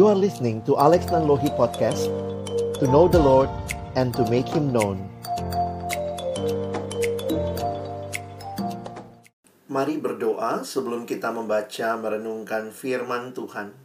You are listening to Alex Nanlohi Podcast To know the Lord and to make Him known Mari berdoa sebelum kita membaca merenungkan firman Tuhan.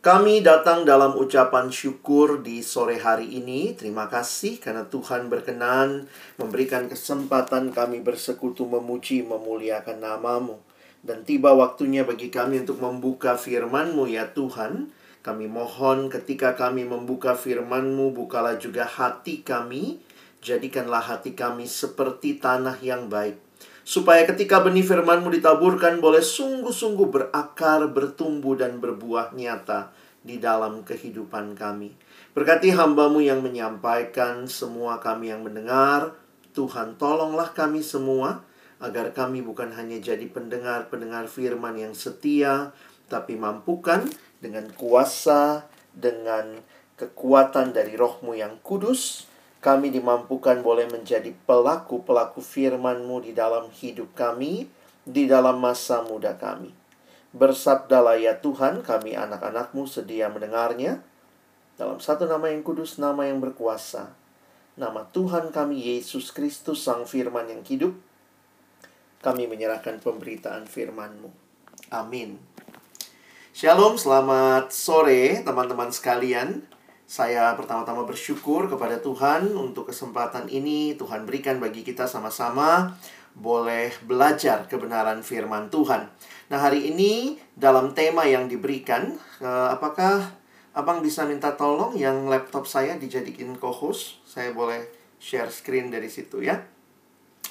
Kami datang dalam ucapan syukur di sore hari ini. Terima kasih karena Tuhan berkenan memberikan kesempatan kami bersekutu memuji memuliakan namamu. Dan tiba waktunya bagi kami untuk membuka firman-Mu ya Tuhan. Kami mohon ketika kami membuka firman-Mu, bukalah juga hati kami. Jadikanlah hati kami seperti tanah yang baik. Supaya ketika benih firman-Mu ditaburkan boleh sungguh-sungguh berakar, bertumbuh, dan berbuah nyata di dalam kehidupan kami. Berkati hambamu yang menyampaikan, semua kami yang mendengar. Tuhan tolonglah kami semua agar kami bukan hanya jadi pendengar-pendengar firman yang setia, tapi mampukan dengan kuasa, dengan kekuatan dari rohmu yang kudus, kami dimampukan boleh menjadi pelaku-pelaku firman-Mu di dalam hidup kami, di dalam masa muda kami. Bersabdalah ya Tuhan, kami anak-anak-Mu sedia mendengarnya. Dalam satu nama yang kudus, nama yang berkuasa. Nama Tuhan kami Yesus Kristus, Sang Firman yang hidup, kami menyerahkan pemberitaan firman-Mu. Amin. Shalom, selamat sore teman-teman sekalian. Saya pertama-tama bersyukur kepada Tuhan untuk kesempatan ini Tuhan berikan bagi kita sama-sama boleh belajar kebenaran firman Tuhan. Nah, hari ini dalam tema yang diberikan, eh, apakah Abang bisa minta tolong yang laptop saya dijadikan co-host? Saya boleh share screen dari situ ya.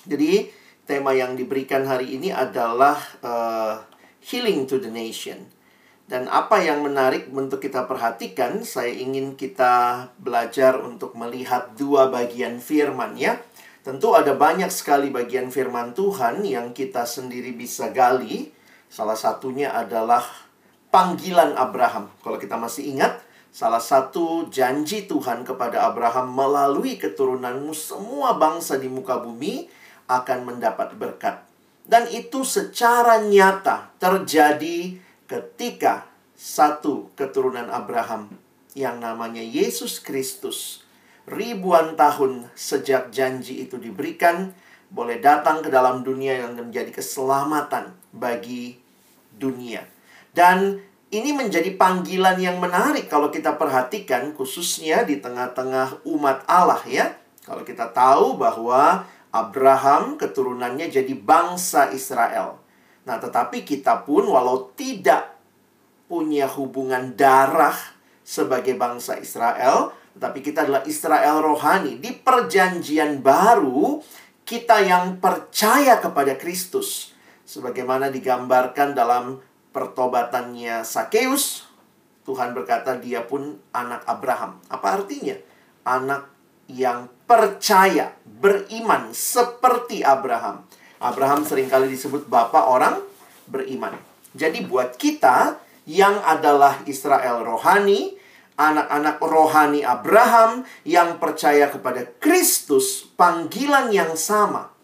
Jadi, tema yang diberikan hari ini adalah uh, healing to the nation. Dan apa yang menarik untuk kita perhatikan, saya ingin kita belajar untuk melihat dua bagian firman ya. Tentu ada banyak sekali bagian firman Tuhan yang kita sendiri bisa gali. Salah satunya adalah panggilan Abraham. Kalau kita masih ingat, salah satu janji Tuhan kepada Abraham melalui keturunanmu semua bangsa di muka bumi akan mendapat berkat. Dan itu secara nyata terjadi ketika satu keturunan Abraham yang namanya Yesus Kristus ribuan tahun sejak janji itu diberikan boleh datang ke dalam dunia yang menjadi keselamatan bagi dunia. Dan ini menjadi panggilan yang menarik kalau kita perhatikan khususnya di tengah-tengah umat Allah ya. Kalau kita tahu bahwa Abraham keturunannya jadi bangsa Israel. Nah, tetapi kita pun walau tidak punya hubungan darah sebagai bangsa Israel, tetapi kita adalah Israel rohani. Di perjanjian baru, kita yang percaya kepada Kristus. Sebagaimana digambarkan dalam pertobatannya Sakeus, Tuhan berkata dia pun anak Abraham. Apa artinya? Anak yang percaya, beriman seperti Abraham. Abraham sering kali disebut bapak orang beriman. Jadi buat kita yang adalah Israel rohani, anak-anak rohani Abraham yang percaya kepada Kristus, panggilan yang sama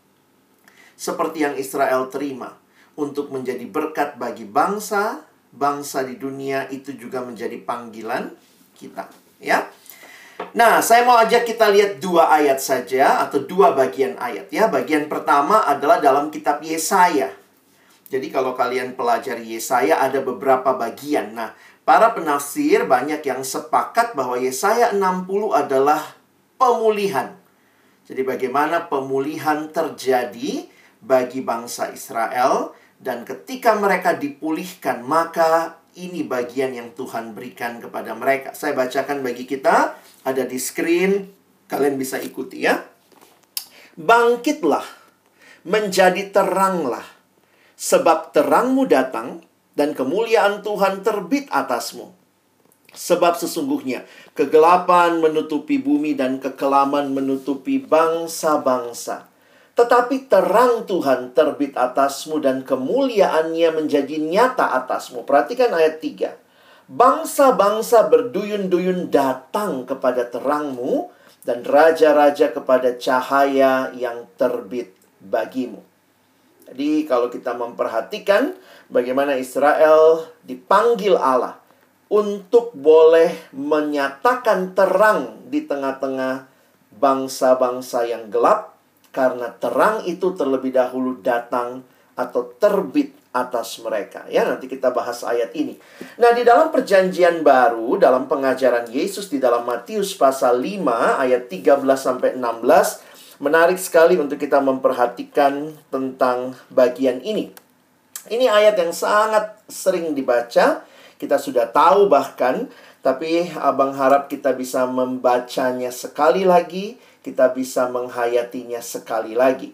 seperti yang Israel terima untuk menjadi berkat bagi bangsa, bangsa di dunia itu juga menjadi panggilan kita, ya. Nah, saya mau ajak kita lihat dua ayat saja atau dua bagian ayat ya. Bagian pertama adalah dalam kitab Yesaya. Jadi kalau kalian pelajari Yesaya ada beberapa bagian. Nah, para penafsir banyak yang sepakat bahwa Yesaya 60 adalah pemulihan. Jadi bagaimana pemulihan terjadi bagi bangsa Israel dan ketika mereka dipulihkan maka ini bagian yang Tuhan berikan kepada mereka. Saya bacakan bagi kita ada di screen, kalian bisa ikuti ya. Bangkitlah, menjadi teranglah, sebab terangmu datang dan kemuliaan Tuhan terbit atasmu. Sebab sesungguhnya kegelapan menutupi bumi dan kekelaman menutupi bangsa-bangsa. Tetapi terang Tuhan terbit atasmu dan kemuliaannya menjadi nyata atasmu. Perhatikan ayat 3. Bangsa-bangsa berduyun-duyun datang kepada terangmu dan raja-raja kepada cahaya yang terbit bagimu. Jadi kalau kita memperhatikan bagaimana Israel dipanggil Allah untuk boleh menyatakan terang di tengah-tengah bangsa-bangsa yang gelap karena terang itu terlebih dahulu datang atau terbit atas mereka. Ya, nanti kita bahas ayat ini. Nah, di dalam perjanjian baru dalam pengajaran Yesus di dalam Matius pasal 5 ayat 13 sampai 16 menarik sekali untuk kita memperhatikan tentang bagian ini. Ini ayat yang sangat sering dibaca kita sudah tahu bahkan, tapi Abang harap kita bisa membacanya sekali lagi, kita bisa menghayatinya sekali lagi.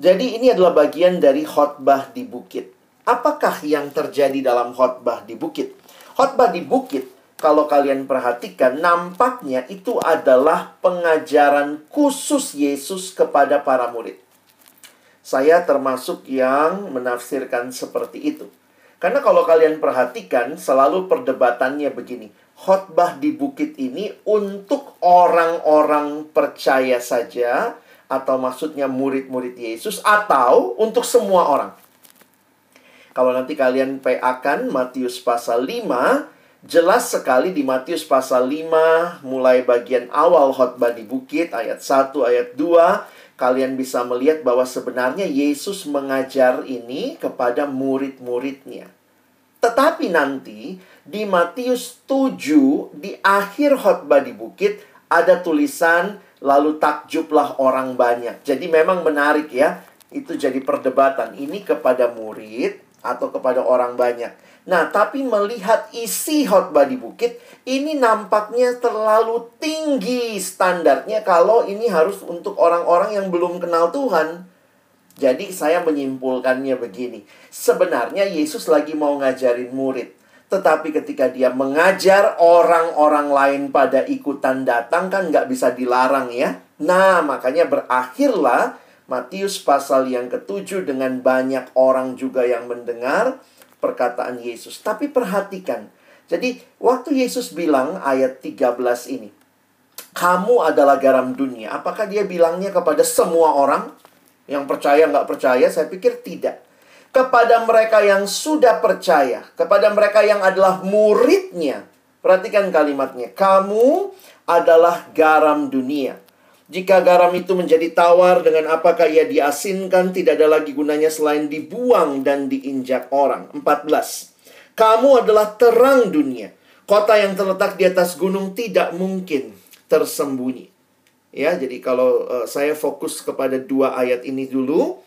Jadi ini adalah bagian dari khotbah di bukit. Apakah yang terjadi dalam khotbah di bukit? Khotbah di bukit, kalau kalian perhatikan, nampaknya itu adalah pengajaran khusus Yesus kepada para murid. Saya termasuk yang menafsirkan seperti itu. Karena kalau kalian perhatikan, selalu perdebatannya begini. Khotbah di bukit ini untuk orang-orang percaya saja, atau maksudnya murid-murid Yesus, atau untuk semua orang. Kalau nanti kalian PA-kan Matius pasal 5, jelas sekali di Matius pasal 5, mulai bagian awal khotbah di bukit, ayat 1, ayat 2, kalian bisa melihat bahwa sebenarnya Yesus mengajar ini kepada murid-muridnya. Tetapi nanti di Matius 7 di akhir khotbah di bukit ada tulisan lalu takjublah orang banyak. Jadi memang menarik ya. Itu jadi perdebatan ini kepada murid atau kepada orang banyak. Nah, tapi melihat isi khotbah di bukit, ini nampaknya terlalu tinggi standarnya kalau ini harus untuk orang-orang yang belum kenal Tuhan. Jadi saya menyimpulkannya begini. Sebenarnya Yesus lagi mau ngajarin murid. Tetapi ketika dia mengajar orang-orang lain pada ikutan datang kan nggak bisa dilarang ya. Nah makanya berakhirlah Matius pasal yang ketujuh dengan banyak orang juga yang mendengar perkataan Yesus. Tapi perhatikan. Jadi waktu Yesus bilang ayat 13 ini. Kamu adalah garam dunia. Apakah dia bilangnya kepada semua orang? Yang percaya nggak percaya? Saya pikir tidak. Kepada mereka yang sudah percaya. Kepada mereka yang adalah muridnya. Perhatikan kalimatnya. Kamu adalah garam dunia. Jika garam itu menjadi tawar dengan apakah ia diasinkan, tidak ada lagi gunanya selain dibuang dan diinjak orang. 14. Kamu adalah terang dunia. Kota yang terletak di atas gunung tidak mungkin tersembunyi. Ya, jadi kalau uh, saya fokus kepada dua ayat ini dulu,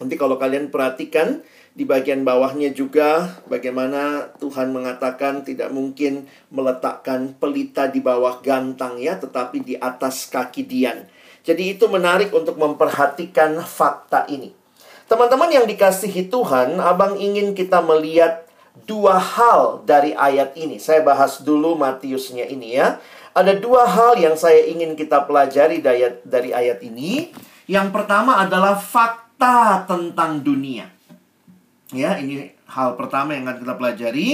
nanti kalau kalian perhatikan di bagian bawahnya juga bagaimana Tuhan mengatakan tidak mungkin meletakkan pelita di bawah gantang ya, tetapi di atas kaki Dian. Jadi itu menarik untuk memperhatikan fakta ini. Teman-teman yang dikasihi Tuhan, Abang ingin kita melihat dua hal dari ayat ini. Saya bahas dulu Matiusnya ini ya. Ada dua hal yang saya ingin kita pelajari dari ayat, ini. Yang pertama adalah fakta tentang dunia. Ya, ini hal pertama yang akan kita pelajari.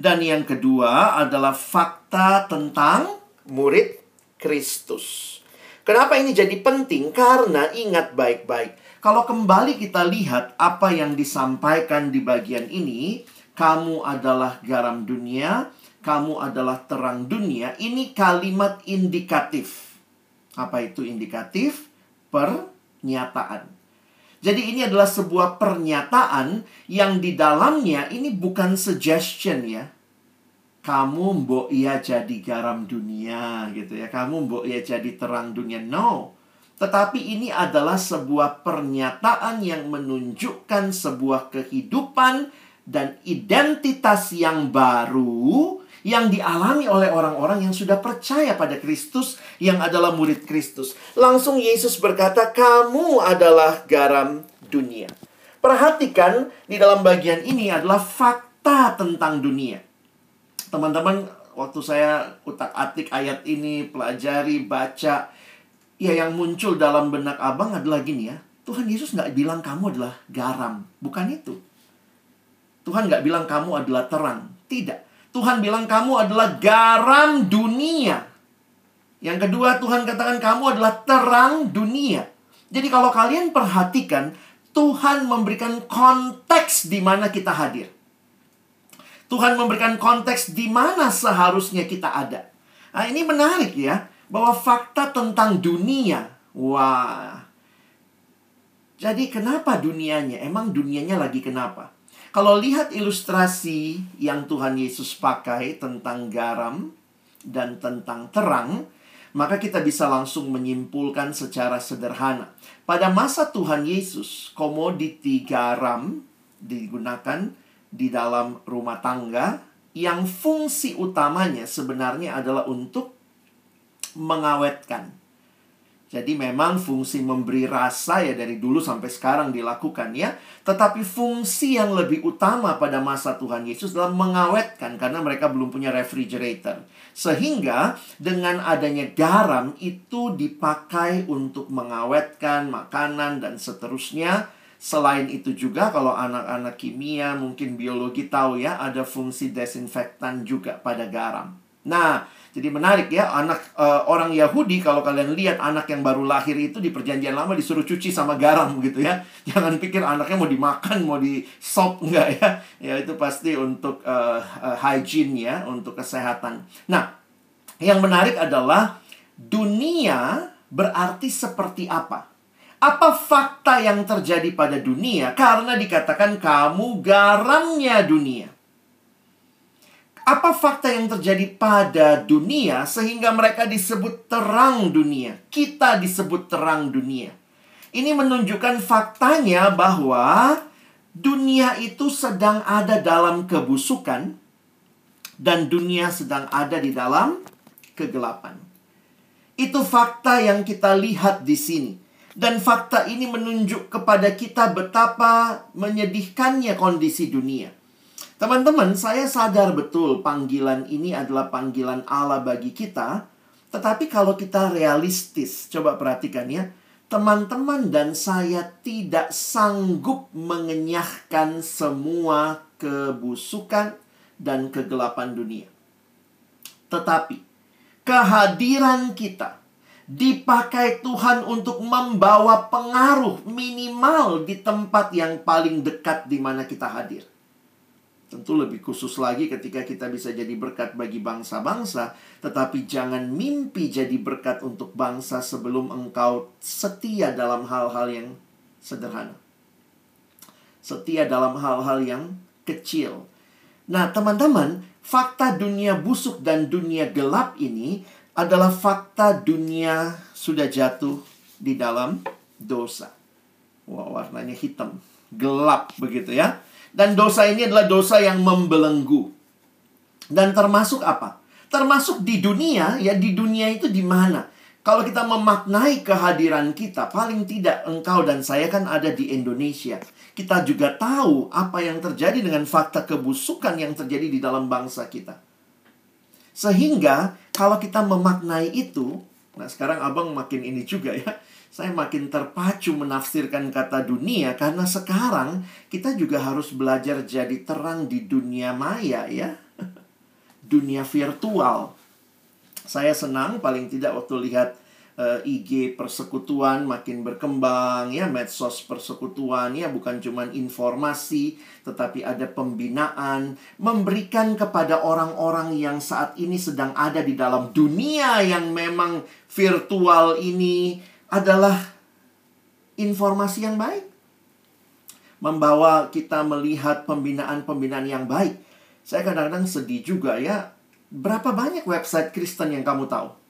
Dan yang kedua adalah fakta tentang murid Kristus. Kenapa ini jadi penting? Karena ingat baik-baik. Kalau kembali kita lihat apa yang disampaikan di bagian ini, kamu adalah garam dunia, kamu adalah terang dunia. Ini kalimat indikatif. Apa itu indikatif? Pernyataan. Jadi ini adalah sebuah pernyataan yang di dalamnya ini bukan suggestion ya. Kamu mbok ia jadi garam dunia gitu ya. Kamu mbok ia jadi terang dunia. No. Tetapi ini adalah sebuah pernyataan yang menunjukkan sebuah kehidupan dan identitas yang baru yang dialami oleh orang-orang yang sudah percaya pada Kristus yang adalah murid Kristus. Langsung Yesus berkata, "Kamu adalah garam dunia." Perhatikan di dalam bagian ini adalah fakta tentang dunia. Teman-teman, waktu saya utak-atik ayat ini, pelajari, baca, ya yang muncul dalam benak abang adalah gini ya. Tuhan Yesus nggak bilang kamu adalah garam. Bukan itu. Tuhan nggak bilang kamu adalah terang. Tidak. Tuhan bilang kamu adalah garam dunia. Yang kedua, Tuhan katakan kamu adalah terang dunia. Jadi kalau kalian perhatikan, Tuhan memberikan konteks di mana kita hadir. Tuhan memberikan konteks di mana seharusnya kita ada. Nah, ini menarik ya, bahwa fakta tentang dunia. Wah. Jadi kenapa dunianya? Emang dunianya lagi kenapa? Kalau lihat ilustrasi yang Tuhan Yesus pakai tentang garam dan tentang terang, maka kita bisa langsung menyimpulkan secara sederhana. Pada masa Tuhan Yesus, komoditi garam digunakan di dalam rumah tangga yang fungsi utamanya sebenarnya adalah untuk mengawetkan. Jadi memang fungsi memberi rasa ya dari dulu sampai sekarang dilakukan ya. Tetapi fungsi yang lebih utama pada masa Tuhan Yesus adalah mengawetkan karena mereka belum punya refrigerator. Sehingga dengan adanya garam itu dipakai untuk mengawetkan makanan dan seterusnya Selain itu juga kalau anak-anak kimia mungkin biologi tahu ya ada fungsi desinfektan juga pada garam. Nah, jadi menarik ya anak uh, orang Yahudi kalau kalian lihat anak yang baru lahir itu di perjanjian lama disuruh cuci sama garam gitu ya. Jangan pikir anaknya mau dimakan, mau di sop enggak ya. Ya itu pasti untuk uh, uh, hygiene ya, untuk kesehatan. Nah, yang menarik adalah dunia berarti seperti apa? Apa fakta yang terjadi pada dunia? Karena dikatakan kamu garamnya dunia. Apa fakta yang terjadi pada dunia sehingga mereka disebut terang dunia? Kita disebut terang dunia. Ini menunjukkan faktanya bahwa dunia itu sedang ada dalam kebusukan dan dunia sedang ada di dalam kegelapan. Itu fakta yang kita lihat di sini. Dan fakta ini menunjuk kepada kita betapa menyedihkannya kondisi dunia. Teman-teman, saya sadar betul panggilan ini adalah panggilan Allah bagi kita. Tetapi kalau kita realistis, coba perhatikan ya. Teman-teman dan saya tidak sanggup mengenyahkan semua kebusukan dan kegelapan dunia. Tetapi kehadiran kita dipakai Tuhan untuk membawa pengaruh minimal di tempat yang paling dekat di mana kita hadir. Tentu lebih khusus lagi ketika kita bisa jadi berkat bagi bangsa-bangsa, tetapi jangan mimpi jadi berkat untuk bangsa sebelum engkau setia dalam hal-hal yang sederhana. Setia dalam hal-hal yang kecil. Nah, teman-teman, fakta dunia busuk dan dunia gelap ini adalah fakta dunia sudah jatuh di dalam dosa. Wah, warnanya hitam, gelap begitu ya. Dan dosa ini adalah dosa yang membelenggu. Dan termasuk apa? Termasuk di dunia, ya di dunia itu di mana? Kalau kita memaknai kehadiran kita, paling tidak engkau dan saya kan ada di Indonesia. Kita juga tahu apa yang terjadi dengan fakta kebusukan yang terjadi di dalam bangsa kita. Sehingga kalau kita memaknai itu, nah sekarang abang makin ini juga ya. Saya makin terpacu menafsirkan kata dunia karena sekarang kita juga harus belajar jadi terang di dunia maya ya. dunia virtual. Saya senang paling tidak waktu lihat uh, eh, IG persekutuan makin berkembang ya medsos persekutuan ya bukan cuma informasi tetapi ada pembinaan memberikan kepada orang-orang yang saat ini sedang ada di dalam dunia yang memang virtual ini adalah informasi yang baik membawa kita melihat pembinaan-pembinaan yang baik saya kadang-kadang sedih juga ya berapa banyak website Kristen yang kamu tahu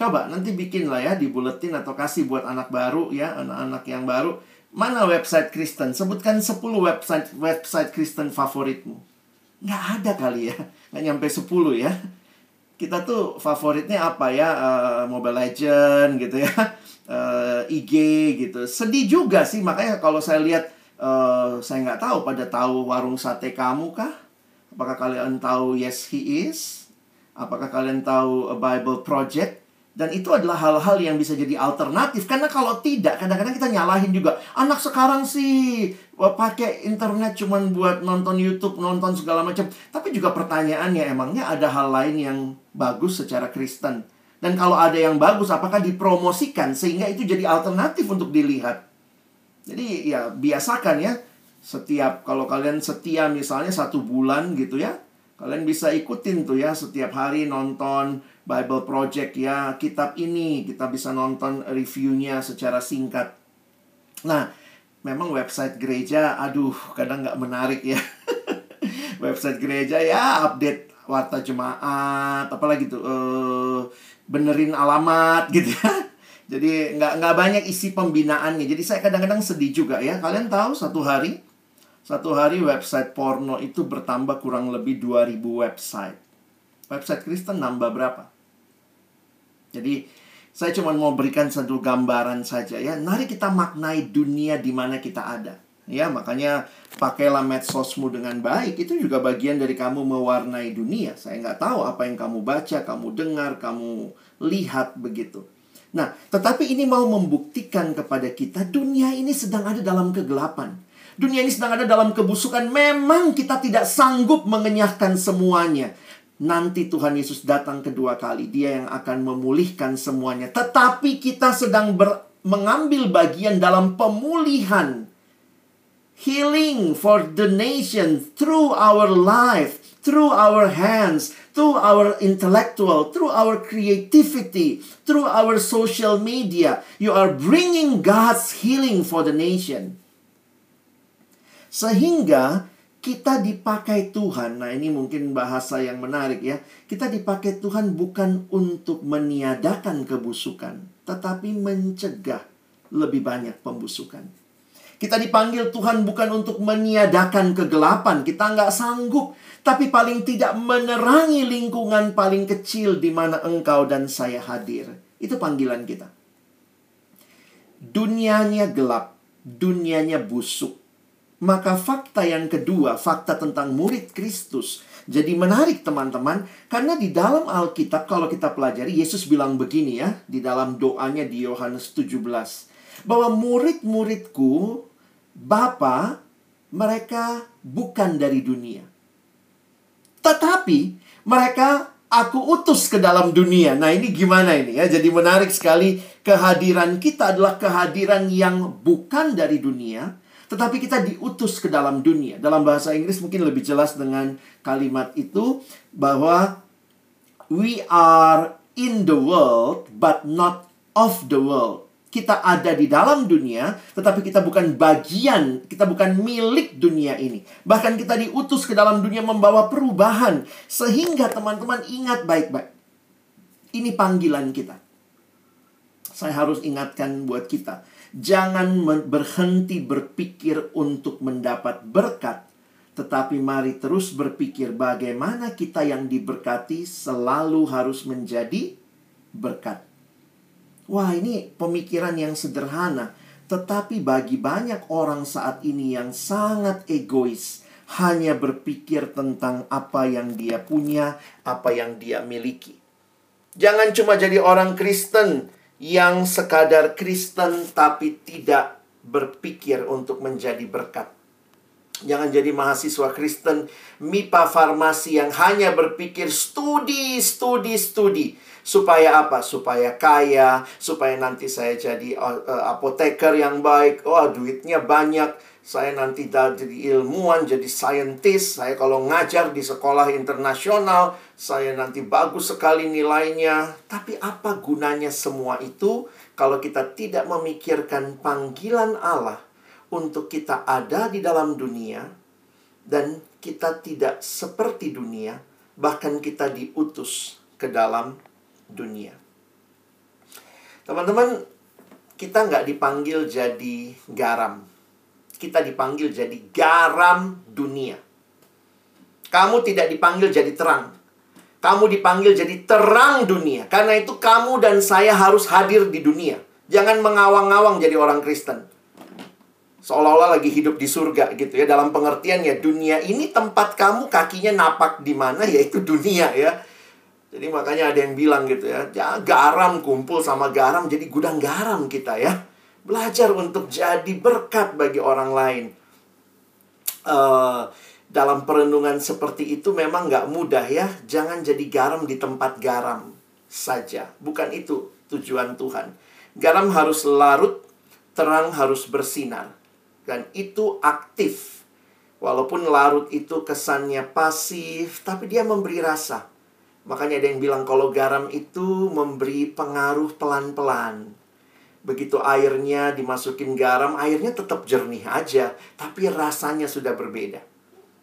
Coba nanti bikin lah ya di buletin atau kasih buat anak baru ya, anak-anak yang baru. Mana website Kristen? Sebutkan 10 website website Kristen favoritmu. Nggak ada kali ya. Nggak nyampe 10 ya. Kita tuh favoritnya apa ya? Uh, Mobile Legend gitu ya. Uh, eh, IG gitu. Sedih juga sih. Makanya kalau saya lihat uh, saya nggak tahu pada tahu warung sate kamu kah? Apakah kalian tahu Yes He Is? Apakah kalian tahu A Bible Project? Dan itu adalah hal-hal yang bisa jadi alternatif. Karena kalau tidak, kadang-kadang kita nyalahin juga. Anak sekarang sih pakai internet cuma buat nonton YouTube, nonton segala macam. Tapi juga pertanyaannya, emangnya ada hal lain yang bagus secara Kristen? Dan kalau ada yang bagus, apakah dipromosikan sehingga itu jadi alternatif untuk dilihat? Jadi ya biasakan ya Setiap kalau kalian setia misalnya satu bulan gitu ya, kalian bisa ikutin tuh ya setiap hari nonton Bible Project ya kitab ini kita bisa nonton reviewnya secara singkat. Nah, memang website gereja, aduh kadang nggak menarik ya. website gereja ya update warta jemaat, apalagi tuh uh, benerin alamat gitu ya. Jadi nggak nggak banyak isi pembinaannya. Jadi saya kadang-kadang sedih juga ya. Kalian tahu satu hari satu hari website porno itu bertambah kurang lebih 2000 website. Website Kristen nambah berapa? Jadi saya cuma mau berikan satu gambaran saja ya. Mari kita maknai dunia di mana kita ada. Ya, makanya pakailah medsosmu dengan baik. Itu juga bagian dari kamu mewarnai dunia. Saya nggak tahu apa yang kamu baca, kamu dengar, kamu lihat begitu. Nah, tetapi ini mau membuktikan kepada kita dunia ini sedang ada dalam kegelapan. Dunia ini sedang ada dalam kebusukan. Memang kita tidak sanggup mengenyahkan semuanya. Nanti Tuhan Yesus datang kedua kali. Dia yang akan memulihkan semuanya. Tetapi kita sedang ber, mengambil bagian dalam pemulihan healing for the nation through our life, through our hands, through our intellectual, through our creativity, through our social media. You are bringing God's healing for the nation. Sehingga kita dipakai Tuhan. Nah, ini mungkin bahasa yang menarik ya. Kita dipakai Tuhan bukan untuk meniadakan kebusukan, tetapi mencegah lebih banyak pembusukan. Kita dipanggil Tuhan bukan untuk meniadakan kegelapan. Kita nggak sanggup. Tapi paling tidak menerangi lingkungan paling kecil di mana engkau dan saya hadir. Itu panggilan kita. Dunianya gelap. Dunianya busuk. Maka fakta yang kedua, fakta tentang murid Kristus. Jadi menarik teman-teman. Karena di dalam Alkitab kalau kita pelajari, Yesus bilang begini ya. Di dalam doanya di Yohanes 17. Bahwa murid-muridku Bapa, mereka bukan dari dunia. Tetapi mereka aku utus ke dalam dunia. Nah, ini gimana ini ya? Jadi menarik sekali kehadiran kita adalah kehadiran yang bukan dari dunia, tetapi kita diutus ke dalam dunia. Dalam bahasa Inggris mungkin lebih jelas dengan kalimat itu bahwa we are in the world but not of the world kita ada di dalam dunia, tetapi kita bukan bagian, kita bukan milik dunia ini. Bahkan kita diutus ke dalam dunia membawa perubahan. Sehingga teman-teman ingat baik-baik. Ini panggilan kita. Saya harus ingatkan buat kita. Jangan berhenti berpikir untuk mendapat berkat. Tetapi mari terus berpikir bagaimana kita yang diberkati selalu harus menjadi berkat. Wah, ini pemikiran yang sederhana, tetapi bagi banyak orang saat ini yang sangat egois, hanya berpikir tentang apa yang dia punya, apa yang dia miliki. Jangan cuma jadi orang Kristen yang sekadar Kristen tapi tidak berpikir untuk menjadi berkat. Jangan jadi mahasiswa Kristen MIPA farmasi yang hanya berpikir studi, studi, studi Supaya apa? Supaya kaya, supaya nanti saya jadi uh, apoteker yang baik. Oh, duitnya banyak. Saya nanti jadi ilmuwan, jadi saintis. Saya kalau ngajar di sekolah internasional, saya nanti bagus sekali nilainya. Tapi apa gunanya semua itu kalau kita tidak memikirkan panggilan Allah untuk kita ada di dalam dunia dan kita tidak seperti dunia, bahkan kita diutus ke dalam dunia. Teman-teman, kita nggak dipanggil jadi garam. Kita dipanggil jadi garam dunia. Kamu tidak dipanggil jadi terang. Kamu dipanggil jadi terang dunia. Karena itu kamu dan saya harus hadir di dunia. Jangan mengawang-awang jadi orang Kristen. Seolah-olah lagi hidup di surga gitu ya. Dalam pengertian ya dunia ini tempat kamu kakinya napak di mana yaitu dunia ya. Jadi makanya ada yang bilang gitu ya, ya garam kumpul sama garam jadi gudang garam kita ya. Belajar untuk jadi berkat bagi orang lain. Uh, dalam perenungan seperti itu memang nggak mudah ya. Jangan jadi garam di tempat garam saja. Bukan itu tujuan Tuhan. Garam harus larut, terang harus bersinar. Dan itu aktif Walaupun larut itu kesannya pasif, tapi dia memberi rasa. Makanya ada yang bilang kalau garam itu memberi pengaruh pelan-pelan. Begitu airnya dimasukin garam, airnya tetap jernih aja, tapi rasanya sudah berbeda.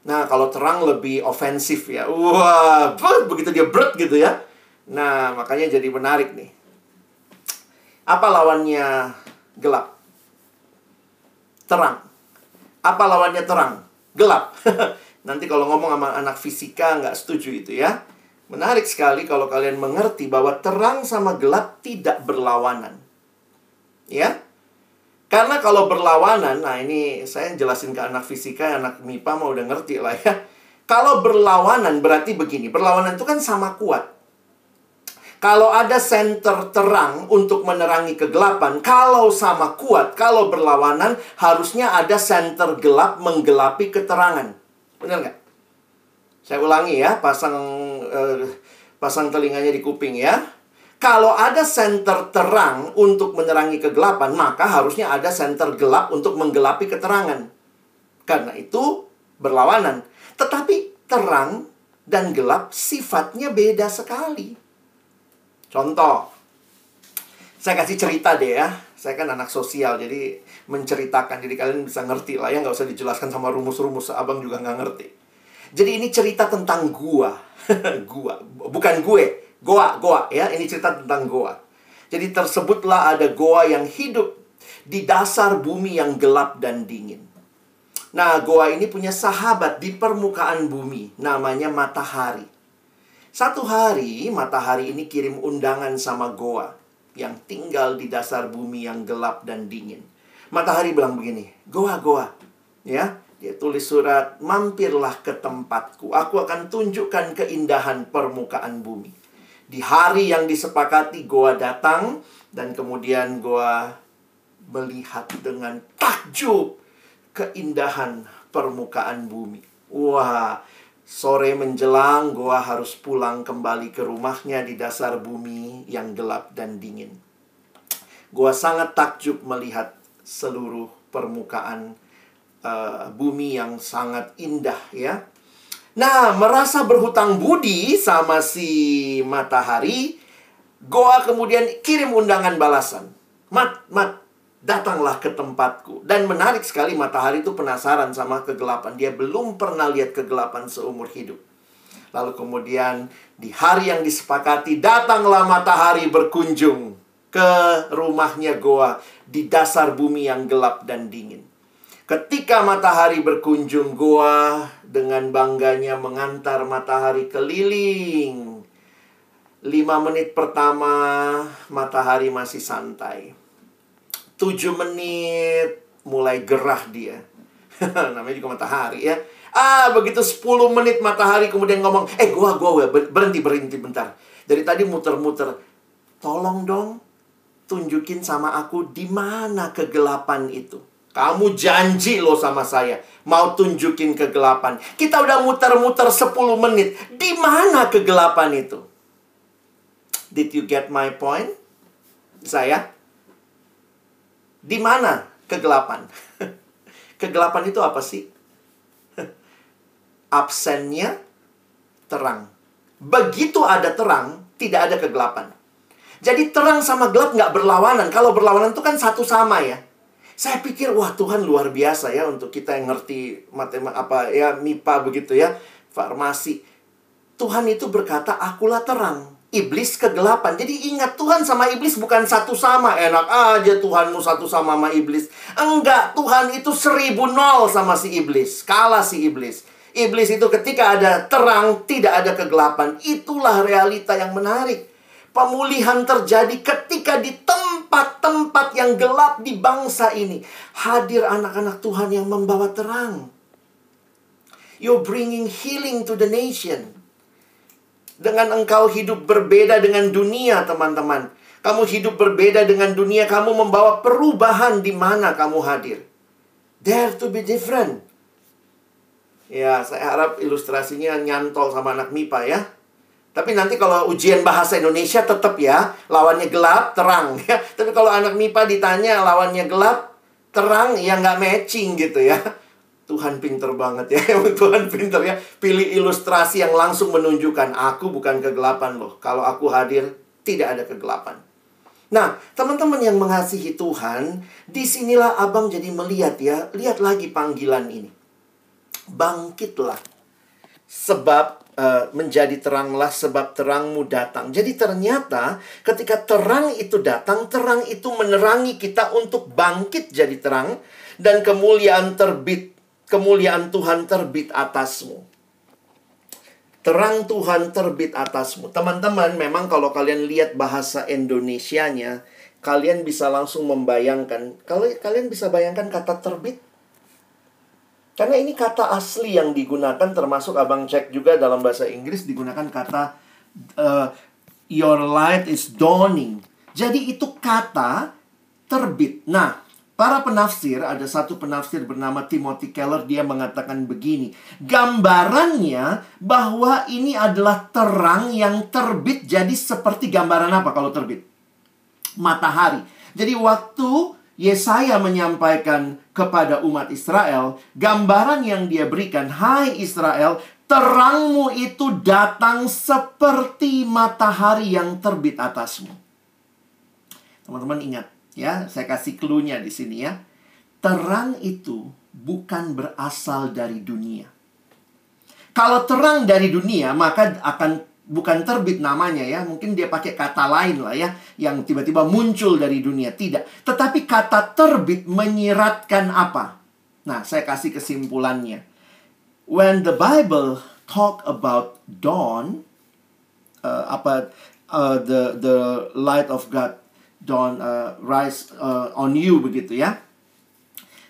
Nah, kalau terang lebih ofensif ya. Wah, begitu dia berat gitu ya. Nah, makanya jadi menarik nih. Apa lawannya gelap? Terang. Apa lawannya terang? Gelap. Nanti kalau ngomong sama anak fisika nggak setuju itu ya. Menarik sekali kalau kalian mengerti bahwa terang sama gelap tidak berlawanan. Ya. Karena kalau berlawanan, nah ini saya jelasin ke anak fisika, anak MIPA mau udah ngerti lah ya. Kalau berlawanan berarti begini, berlawanan itu kan sama kuat. Kalau ada center terang untuk menerangi kegelapan, kalau sama kuat, kalau berlawanan, harusnya ada center gelap menggelapi keterangan. Benar nggak? Saya ulangi ya, pasang eh, pasang telinganya di kuping ya. Kalau ada center terang untuk menerangi kegelapan, maka harusnya ada center gelap untuk menggelapi keterangan. Karena itu berlawanan. Tetapi terang dan gelap sifatnya beda sekali. Contoh, saya kasih cerita deh ya. Saya kan anak sosial, jadi menceritakan. Jadi kalian bisa ngerti lah ya, nggak usah dijelaskan sama rumus-rumus. Abang juga nggak ngerti. Jadi ini cerita tentang gua. gua, bukan gue Goa, goa ya. Ini cerita tentang goa. Jadi tersebutlah ada goa yang hidup di dasar bumi yang gelap dan dingin. Nah, goa ini punya sahabat di permukaan bumi, namanya matahari. Satu hari, matahari ini kirim undangan sama goa yang tinggal di dasar bumi yang gelap dan dingin. Matahari bilang begini, "Goa, goa." Ya, dia tulis surat, "Mampirlah ke tempatku. Aku akan tunjukkan keindahan permukaan bumi." Di hari yang disepakati Goa datang dan kemudian Goa melihat dengan takjub keindahan permukaan bumi. Wah, sore menjelang Goa harus pulang kembali ke rumahnya di dasar bumi yang gelap dan dingin. Goa sangat takjub melihat seluruh permukaan uh, bumi yang sangat indah ya. Nah, merasa berhutang budi sama si matahari, Goa kemudian kirim undangan balasan. Mat, mat, datanglah ke tempatku. Dan menarik sekali matahari itu penasaran sama kegelapan. Dia belum pernah lihat kegelapan seumur hidup. Lalu kemudian di hari yang disepakati, datanglah matahari berkunjung ke rumahnya Goa di dasar bumi yang gelap dan dingin. Ketika matahari berkunjung goa dengan bangganya mengantar matahari keliling. Lima menit pertama matahari masih santai. Tujuh menit mulai gerah dia. Namanya juga matahari ya. Ah, begitu sepuluh menit matahari kemudian ngomong, "Eh, gua gua berhenti berhenti bentar." Dari tadi muter-muter. Tolong dong tunjukin sama aku di mana kegelapan itu. Kamu janji loh sama saya. Mau tunjukin kegelapan. Kita udah muter-muter 10 menit. Di mana kegelapan itu? Did you get my point? Saya? Di mana kegelapan? kegelapan itu apa sih? Absennya terang. Begitu ada terang, tidak ada kegelapan. Jadi terang sama gelap nggak berlawanan. Kalau berlawanan itu kan satu sama ya. Saya pikir wah Tuhan luar biasa ya untuk kita yang ngerti matematika apa ya MIPA begitu ya, farmasi. Tuhan itu berkata, "Akulah terang." Iblis kegelapan. Jadi ingat Tuhan sama iblis bukan satu sama. Enak aja Tuhanmu satu sama sama iblis. Enggak, Tuhan itu seribu nol sama si iblis. Kalah si iblis. Iblis itu ketika ada terang, tidak ada kegelapan. Itulah realita yang menarik. Pemulihan terjadi ketika di tempat-tempat yang gelap di bangsa ini. Hadir anak-anak Tuhan yang membawa terang. You're bringing healing to the nation. Dengan engkau hidup berbeda dengan dunia, teman-teman. Kamu hidup berbeda dengan dunia, kamu membawa perubahan di mana kamu hadir. Dare to be different. Ya, saya harap ilustrasinya nyantol sama anak MIPA ya. Tapi nanti kalau ujian bahasa Indonesia tetap ya, lawannya gelap, terang ya. Tapi kalau anak MIPA ditanya lawannya gelap, terang, ya nggak matching gitu ya. Tuhan pinter banget ya. Tuhan pinter ya. Pilih ilustrasi yang langsung menunjukkan aku bukan kegelapan loh. Kalau aku hadir, tidak ada kegelapan. Nah, teman-teman yang mengasihi Tuhan, di sinilah abang jadi melihat ya. Lihat lagi panggilan ini. Bangkitlah. Sebab uh, menjadi teranglah sebab terangmu datang. Jadi ternyata ketika terang itu datang, terang itu menerangi kita untuk bangkit jadi terang. Dan kemuliaan terbit kemuliaan Tuhan terbit atasmu. Terang Tuhan terbit atasmu. Teman-teman, memang kalau kalian lihat bahasa Indonesianya, kalian bisa langsung membayangkan. Kalau kalian bisa bayangkan kata terbit. Karena ini kata asli yang digunakan termasuk abang cek juga dalam bahasa Inggris digunakan kata uh, your light is dawning. Jadi itu kata terbit. Nah, Para penafsir, ada satu penafsir bernama Timothy Keller, dia mengatakan begini. Gambarannya bahwa ini adalah terang yang terbit jadi seperti gambaran apa kalau terbit? Matahari. Jadi waktu Yesaya menyampaikan kepada umat Israel, gambaran yang dia berikan, Hai Israel, terangmu itu datang seperti matahari yang terbit atasmu. Teman-teman ingat, Ya, saya kasih clue-nya di sini ya. Terang itu bukan berasal dari dunia. Kalau terang dari dunia, maka akan bukan terbit namanya ya. Mungkin dia pakai kata lain lah ya. Yang tiba-tiba muncul dari dunia. Tidak. Tetapi kata terbit menyiratkan apa? Nah, saya kasih kesimpulannya. When the Bible talk about dawn, uh, apa uh, the the light of God dawn uh, rise uh, on you begitu ya.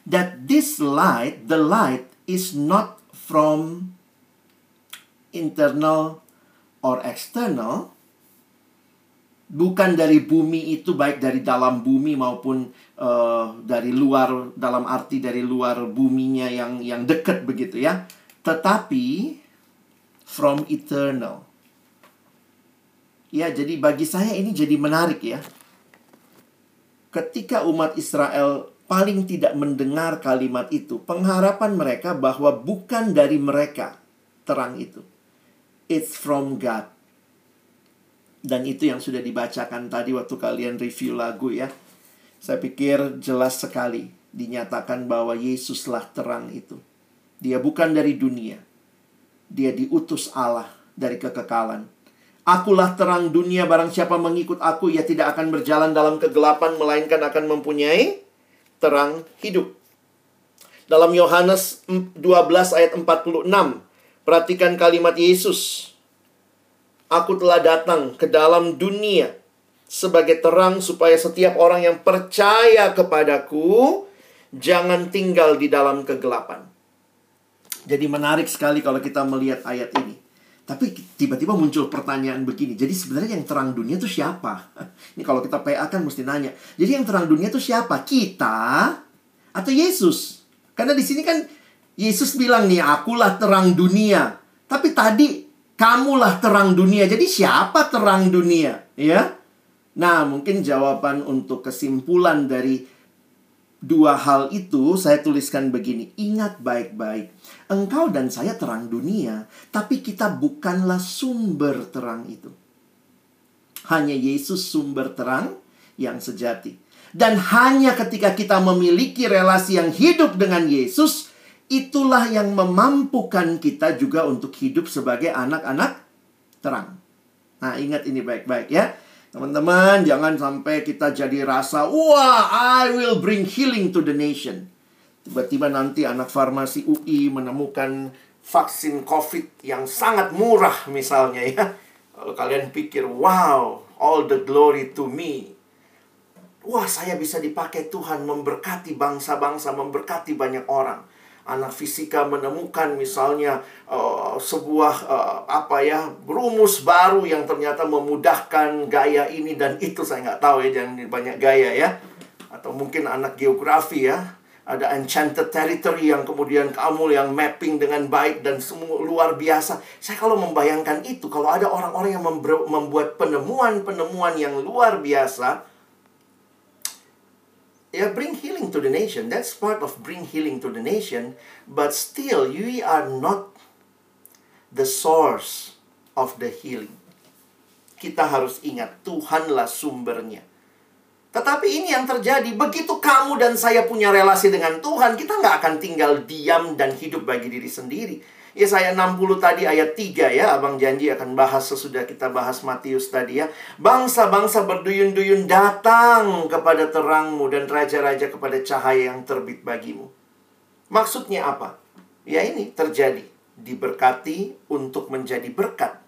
That this light, the light is not from internal or external, bukan dari bumi itu baik dari dalam bumi maupun uh, dari luar dalam arti dari luar buminya yang yang dekat begitu ya. Tetapi from eternal. Ya jadi bagi saya ini jadi menarik ya. Ketika umat Israel paling tidak mendengar kalimat itu, pengharapan mereka bahwa bukan dari mereka terang itu. It's from God. Dan itu yang sudah dibacakan tadi waktu kalian review lagu ya. Saya pikir jelas sekali dinyatakan bahwa Yesuslah terang itu. Dia bukan dari dunia. Dia diutus Allah dari kekekalan Akulah terang dunia, barang siapa mengikut aku, ia tidak akan berjalan dalam kegelapan, melainkan akan mempunyai terang hidup. Dalam Yohanes 12 ayat 46, perhatikan kalimat Yesus. Aku telah datang ke dalam dunia sebagai terang supaya setiap orang yang percaya kepadaku jangan tinggal di dalam kegelapan. Jadi menarik sekali kalau kita melihat ayat ini. Tapi tiba-tiba muncul pertanyaan begini. Jadi sebenarnya yang terang dunia itu siapa? Ini kalau kita PA kan mesti nanya. Jadi yang terang dunia itu siapa? Kita atau Yesus? Karena di sini kan Yesus bilang nih, akulah terang dunia. Tapi tadi kamulah terang dunia. Jadi siapa terang dunia? Ya? Nah, mungkin jawaban untuk kesimpulan dari dua hal itu saya tuliskan begini. Ingat baik-baik. Engkau dan saya terang dunia, tapi kita bukanlah sumber terang itu. Hanya Yesus sumber terang yang sejati. Dan hanya ketika kita memiliki relasi yang hidup dengan Yesus, itulah yang memampukan kita juga untuk hidup sebagai anak-anak terang. Nah, ingat ini baik-baik ya. Teman-teman, jangan sampai kita jadi rasa, wah, I will bring healing to the nation. Tiba-tiba nanti anak farmasi UI menemukan vaksin COVID yang sangat murah misalnya ya. Kalau kalian pikir, wow, all the glory to me. Wah, saya bisa dipakai Tuhan memberkati bangsa-bangsa, memberkati banyak orang. Anak fisika menemukan misalnya uh, sebuah uh, apa ya rumus baru yang ternyata memudahkan gaya ini dan itu saya nggak tahu ya jangan banyak gaya ya atau mungkin anak geografi ya ada enchanted territory yang kemudian kamu yang mapping dengan baik dan semua luar biasa. Saya kalau membayangkan itu, kalau ada orang-orang yang membuat penemuan-penemuan yang luar biasa, ya bring healing to the nation. That's part of bring healing to the nation. But still, we are not the source of the healing. Kita harus ingat, Tuhanlah sumbernya. Tetapi ini yang terjadi, begitu kamu dan saya punya relasi dengan Tuhan, kita nggak akan tinggal diam dan hidup bagi diri sendiri. Ya saya 60 tadi ayat 3 ya, Abang janji akan bahas sesudah kita bahas Matius tadi ya. Bangsa-bangsa berduyun-duyun datang kepada terangmu dan raja-raja kepada cahaya yang terbit bagimu. Maksudnya apa? Ya ini terjadi. Diberkati untuk menjadi berkat.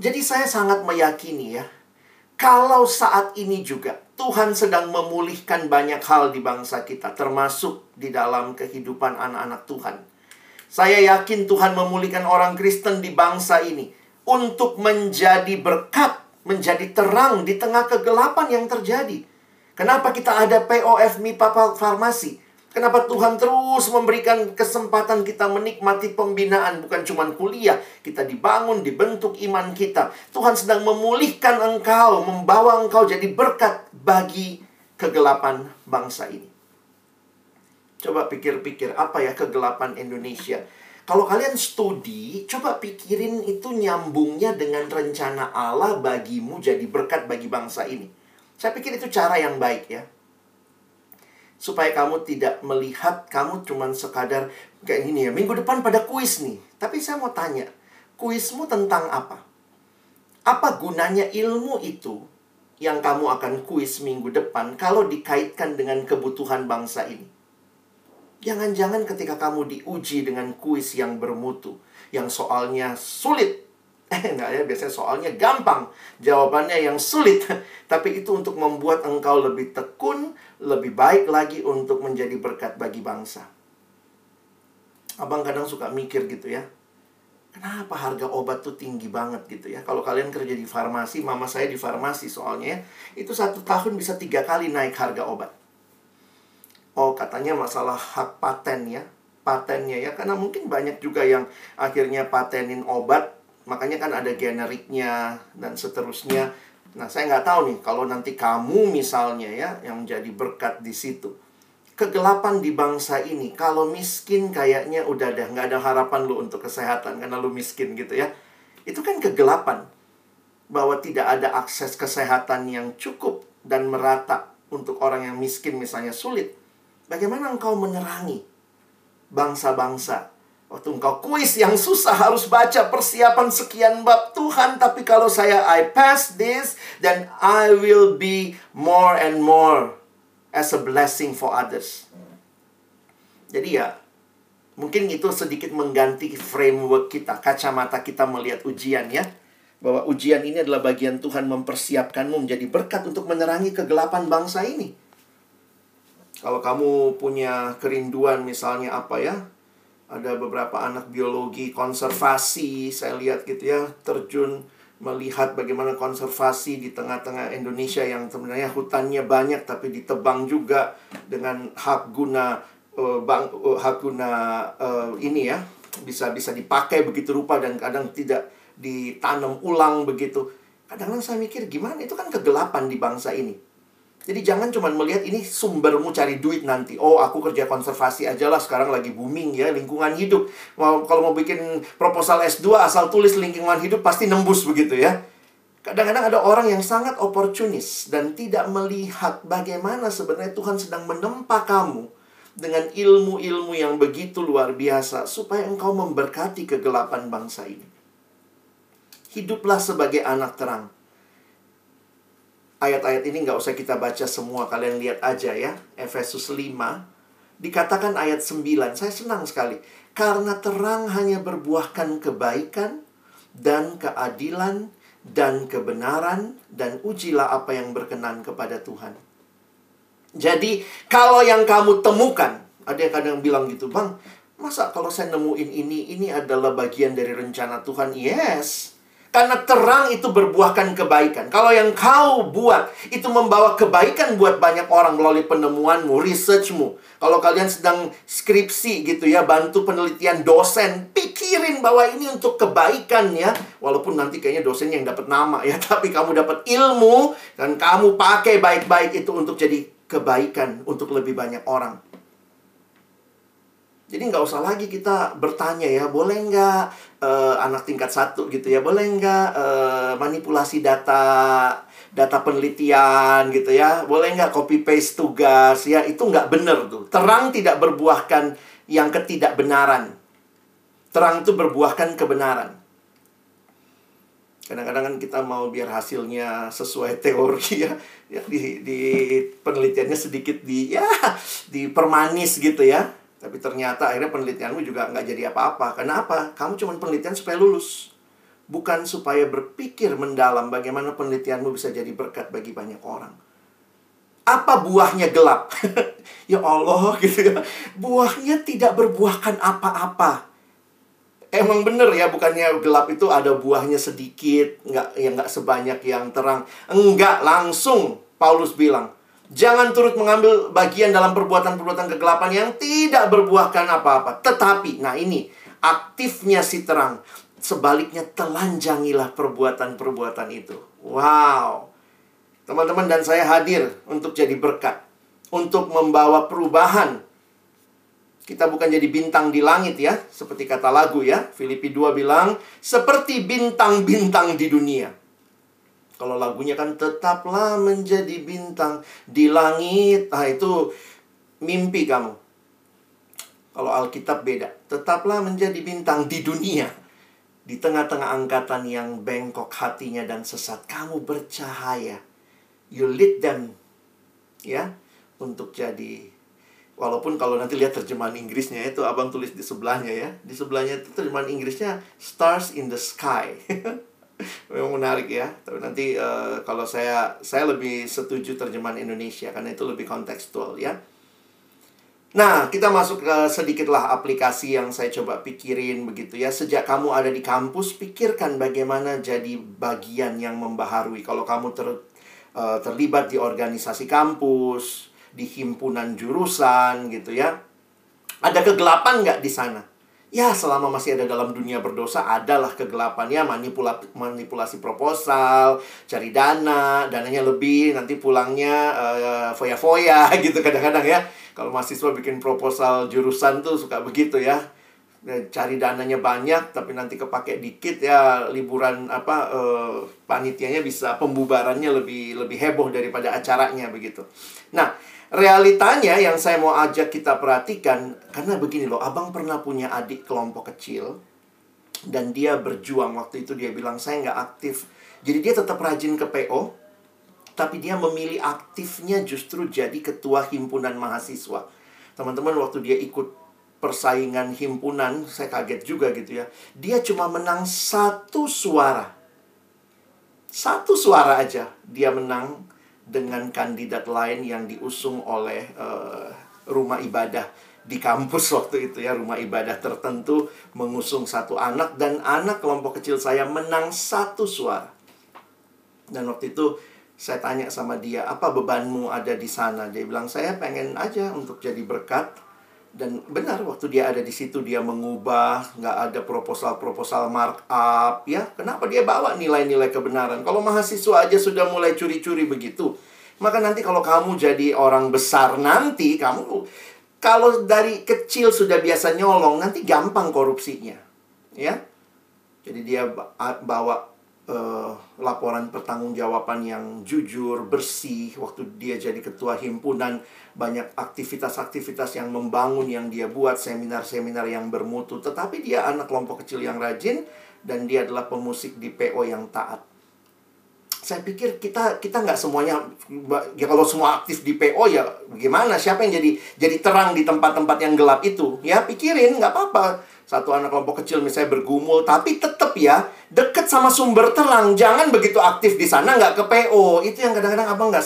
Jadi saya sangat meyakini ya, kalau saat ini juga Tuhan sedang memulihkan banyak hal di bangsa kita, termasuk di dalam kehidupan anak-anak Tuhan. Saya yakin Tuhan memulihkan orang Kristen di bangsa ini untuk menjadi berkat, menjadi terang di tengah kegelapan yang terjadi. Kenapa kita ada POF MIPA Farmasi? Kenapa Tuhan terus memberikan kesempatan kita menikmati pembinaan bukan cuma kuliah, kita dibangun, dibentuk iman kita. Tuhan sedang memulihkan engkau, membawa engkau jadi berkat bagi kegelapan bangsa ini. Coba pikir-pikir apa ya kegelapan Indonesia. Kalau kalian studi, coba pikirin itu nyambungnya dengan rencana Allah bagimu jadi berkat bagi bangsa ini. Saya pikir itu cara yang baik ya supaya kamu tidak melihat kamu cuman sekadar kayak gini ya. Minggu depan pada kuis nih. Tapi saya mau tanya, kuismu tentang apa? Apa gunanya ilmu itu yang kamu akan kuis minggu depan kalau dikaitkan dengan kebutuhan bangsa ini? Jangan-jangan ketika kamu diuji dengan kuis yang bermutu, yang soalnya sulit, Eh, enggak ya, biasanya soalnya gampang. Jawabannya yang sulit. Tapi itu untuk membuat engkau lebih tekun, lebih baik lagi untuk menjadi berkat bagi bangsa. Abang kadang suka mikir gitu ya. Kenapa harga obat tuh tinggi banget gitu ya? Kalau kalian kerja di farmasi, mama saya di farmasi soalnya ya, itu satu tahun bisa tiga kali naik harga obat. Oh katanya masalah hak paten ya, patennya ya, karena mungkin banyak juga yang akhirnya patenin obat makanya kan ada generiknya dan seterusnya. Nah, saya nggak tahu nih kalau nanti kamu misalnya ya yang jadi berkat di situ. Kegelapan di bangsa ini, kalau miskin kayaknya udah deh nggak ada harapan lu untuk kesehatan karena lu miskin gitu ya. Itu kan kegelapan bahwa tidak ada akses kesehatan yang cukup dan merata untuk orang yang miskin misalnya sulit. Bagaimana engkau menerangi bangsa-bangsa Waktu engkau kuis yang susah harus baca persiapan sekian bab Tuhan. Tapi kalau saya I pass this, then I will be more and more as a blessing for others. Jadi ya, mungkin itu sedikit mengganti framework kita, kacamata kita melihat ujian ya. Bahwa ujian ini adalah bagian Tuhan mempersiapkanmu menjadi berkat untuk menerangi kegelapan bangsa ini. Kalau kamu punya kerinduan misalnya apa ya, ada beberapa anak biologi konservasi saya lihat gitu ya terjun melihat bagaimana konservasi di tengah-tengah Indonesia yang sebenarnya hutannya banyak tapi ditebang juga dengan hak guna uh, bang uh, hak guna uh, ini ya bisa bisa dipakai begitu rupa dan kadang tidak ditanam ulang begitu. Kadang-kadang saya mikir gimana? Itu kan kegelapan di bangsa ini jadi jangan cuma melihat ini sumbermu cari duit nanti. Oh, aku kerja konservasi aja lah sekarang lagi booming ya lingkungan hidup. Mau kalau mau bikin proposal S2 asal tulis lingkungan hidup pasti nembus begitu ya. Kadang-kadang ada orang yang sangat oportunis dan tidak melihat bagaimana sebenarnya Tuhan sedang menempa kamu dengan ilmu-ilmu yang begitu luar biasa supaya engkau memberkati kegelapan bangsa ini. Hiduplah sebagai anak terang ayat-ayat ini nggak usah kita baca semua, kalian lihat aja ya. Efesus 5, dikatakan ayat 9, saya senang sekali. Karena terang hanya berbuahkan kebaikan dan keadilan dan kebenaran dan ujilah apa yang berkenan kepada Tuhan. Jadi, kalau yang kamu temukan, ada yang kadang bilang gitu, Bang, masa kalau saya nemuin ini, ini adalah bagian dari rencana Tuhan? Yes, karena terang itu berbuahkan kebaikan. Kalau yang kau buat itu membawa kebaikan buat banyak orang melalui penemuanmu, researchmu. Kalau kalian sedang skripsi gitu ya, bantu penelitian dosen, pikirin bahwa ini untuk kebaikan ya. Walaupun nanti kayaknya dosen yang dapat nama ya, tapi kamu dapat ilmu dan kamu pakai baik-baik itu untuk jadi kebaikan untuk lebih banyak orang. Jadi nggak usah lagi kita bertanya ya, boleh nggak uh, anak tingkat satu gitu ya, boleh nggak uh, manipulasi data, data penelitian gitu ya, boleh nggak copy paste tugas ya, itu nggak benar tuh. Terang tidak berbuahkan yang ketidakbenaran. Terang itu berbuahkan kebenaran. Kadang-kadang kan kita mau biar hasilnya sesuai teori ya, ya di, di penelitiannya sedikit di ya dipermanis gitu ya tapi ternyata akhirnya penelitianmu juga nggak jadi apa-apa. Kenapa? Kamu cuma penelitian supaya lulus. Bukan supaya berpikir mendalam bagaimana penelitianmu bisa jadi berkat bagi banyak orang. Apa buahnya gelap? ya Allah gitu ya. Buahnya tidak berbuahkan apa-apa. Emang bener ya, bukannya gelap itu ada buahnya sedikit, nggak ya nggak sebanyak yang terang. Enggak, langsung Paulus bilang, Jangan turut mengambil bagian dalam perbuatan-perbuatan kegelapan yang tidak berbuahkan apa-apa. Tetapi, nah ini, aktifnya si terang. Sebaliknya telanjangilah perbuatan-perbuatan itu. Wow. Teman-teman dan saya hadir untuk jadi berkat. Untuk membawa perubahan. Kita bukan jadi bintang di langit ya. Seperti kata lagu ya. Filipi 2 bilang, seperti bintang-bintang di dunia. Kalau lagunya kan tetaplah menjadi bintang di langit. Ah itu mimpi kamu. Kalau Alkitab beda. Tetaplah menjadi bintang di dunia. Di tengah-tengah angkatan yang bengkok hatinya dan sesat. Kamu bercahaya. You lead them. Ya. Untuk jadi Walaupun kalau nanti lihat terjemahan Inggrisnya itu abang tulis di sebelahnya ya. Di sebelahnya itu terjemahan Inggrisnya stars in the sky. memang menarik ya tapi nanti uh, kalau saya saya lebih setuju terjemahan Indonesia karena itu lebih kontekstual ya Nah, kita masuk ke sedikitlah aplikasi yang saya coba pikirin begitu ya. Sejak kamu ada di kampus, pikirkan bagaimana jadi bagian yang membaharui. Kalau kamu ter, uh, terlibat di organisasi kampus, di himpunan jurusan gitu ya. Ada kegelapan nggak di sana? Ya selama masih ada dalam dunia berdosa adalah kegelapannya manipulasi manipulasi proposal cari dana dananya lebih nanti pulangnya uh, foya-foya gitu kadang-kadang ya. Kalau mahasiswa bikin proposal jurusan tuh suka begitu ya. Cari dananya banyak tapi nanti kepake dikit ya liburan apa uh, panitianya bisa pembubarannya lebih lebih heboh daripada acaranya begitu. Nah realitanya yang saya mau ajak kita perhatikan karena begini loh abang pernah punya adik kelompok kecil dan dia berjuang. Waktu itu dia bilang saya nggak aktif. Jadi dia tetap rajin ke PO tapi dia memilih aktifnya justru jadi ketua himpunan mahasiswa. Teman-teman waktu dia ikut persaingan himpunan saya kaget juga gitu ya. Dia cuma menang satu suara. Satu suara aja dia menang dengan kandidat lain yang diusung oleh uh, rumah ibadah di kampus waktu itu ya. Rumah ibadah tertentu mengusung satu anak dan anak kelompok kecil saya menang satu suara. Dan waktu itu saya tanya sama dia apa bebanmu ada di sana? Dia bilang saya pengen aja untuk jadi berkat dan benar waktu dia ada di situ dia mengubah nggak ada proposal-proposal markup ya. Kenapa dia bawa nilai-nilai kebenaran? Kalau mahasiswa aja sudah mulai curi-curi begitu maka nanti kalau kamu jadi orang besar nanti kamu kalau dari kecil sudah biasa nyolong nanti gampang korupsinya ya. Jadi dia bawa uh, laporan pertanggungjawaban yang jujur, bersih. Waktu dia jadi ketua himpunan, banyak aktivitas-aktivitas yang membangun yang dia buat, seminar-seminar yang bermutu. Tetapi dia anak kelompok kecil yang rajin, dan dia adalah pemusik di PO yang taat. Saya pikir kita kita nggak semuanya ya kalau semua aktif di PO ya gimana? Siapa yang jadi jadi terang di tempat-tempat yang gelap itu? Ya pikirin nggak apa-apa. Satu anak kelompok kecil misalnya bergumul tapi tetap ya deket sama sumber terang. Jangan begitu aktif di sana nggak ke PO itu yang kadang-kadang abang nggak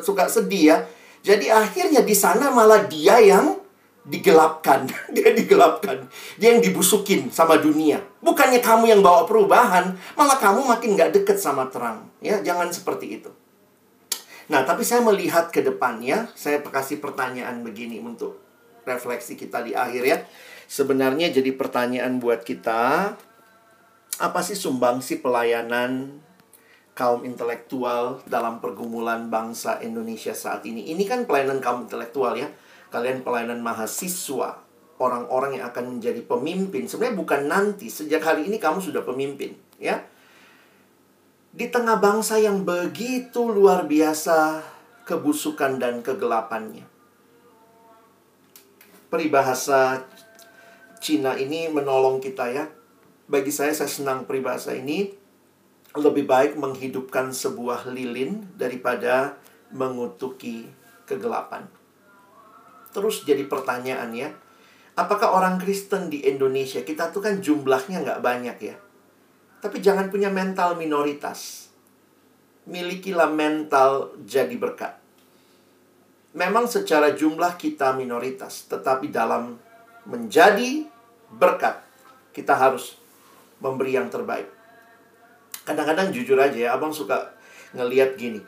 suka sedih ya. Jadi akhirnya di sana malah dia yang digelapkan. Dia digelapkan. Dia yang dibusukin sama dunia. Bukannya kamu yang bawa perubahan malah kamu makin nggak deket sama terang. Ya jangan seperti itu. Nah tapi saya melihat ke depannya saya kasih pertanyaan begini untuk refleksi kita di akhir ya. Sebenarnya jadi pertanyaan buat kita apa sih sumbangsi pelayanan kaum intelektual dalam pergumulan bangsa Indonesia saat ini. Ini kan pelayanan kaum intelektual ya. Kalian pelayanan mahasiswa, orang-orang yang akan menjadi pemimpin. Sebenarnya bukan nanti, sejak hari ini kamu sudah pemimpin, ya. Di tengah bangsa yang begitu luar biasa kebusukan dan kegelapannya. Peribahasa Cina ini menolong kita ya. Bagi saya saya senang peribahasa ini lebih baik menghidupkan sebuah lilin daripada mengutuki kegelapan. Terus jadi pertanyaan ya, apakah orang Kristen di Indonesia, kita tuh kan jumlahnya nggak banyak ya. Tapi jangan punya mental minoritas. Milikilah mental jadi berkat. Memang secara jumlah kita minoritas, tetapi dalam menjadi berkat, kita harus memberi yang terbaik kadang-kadang jujur aja ya, abang suka ngeliat gini.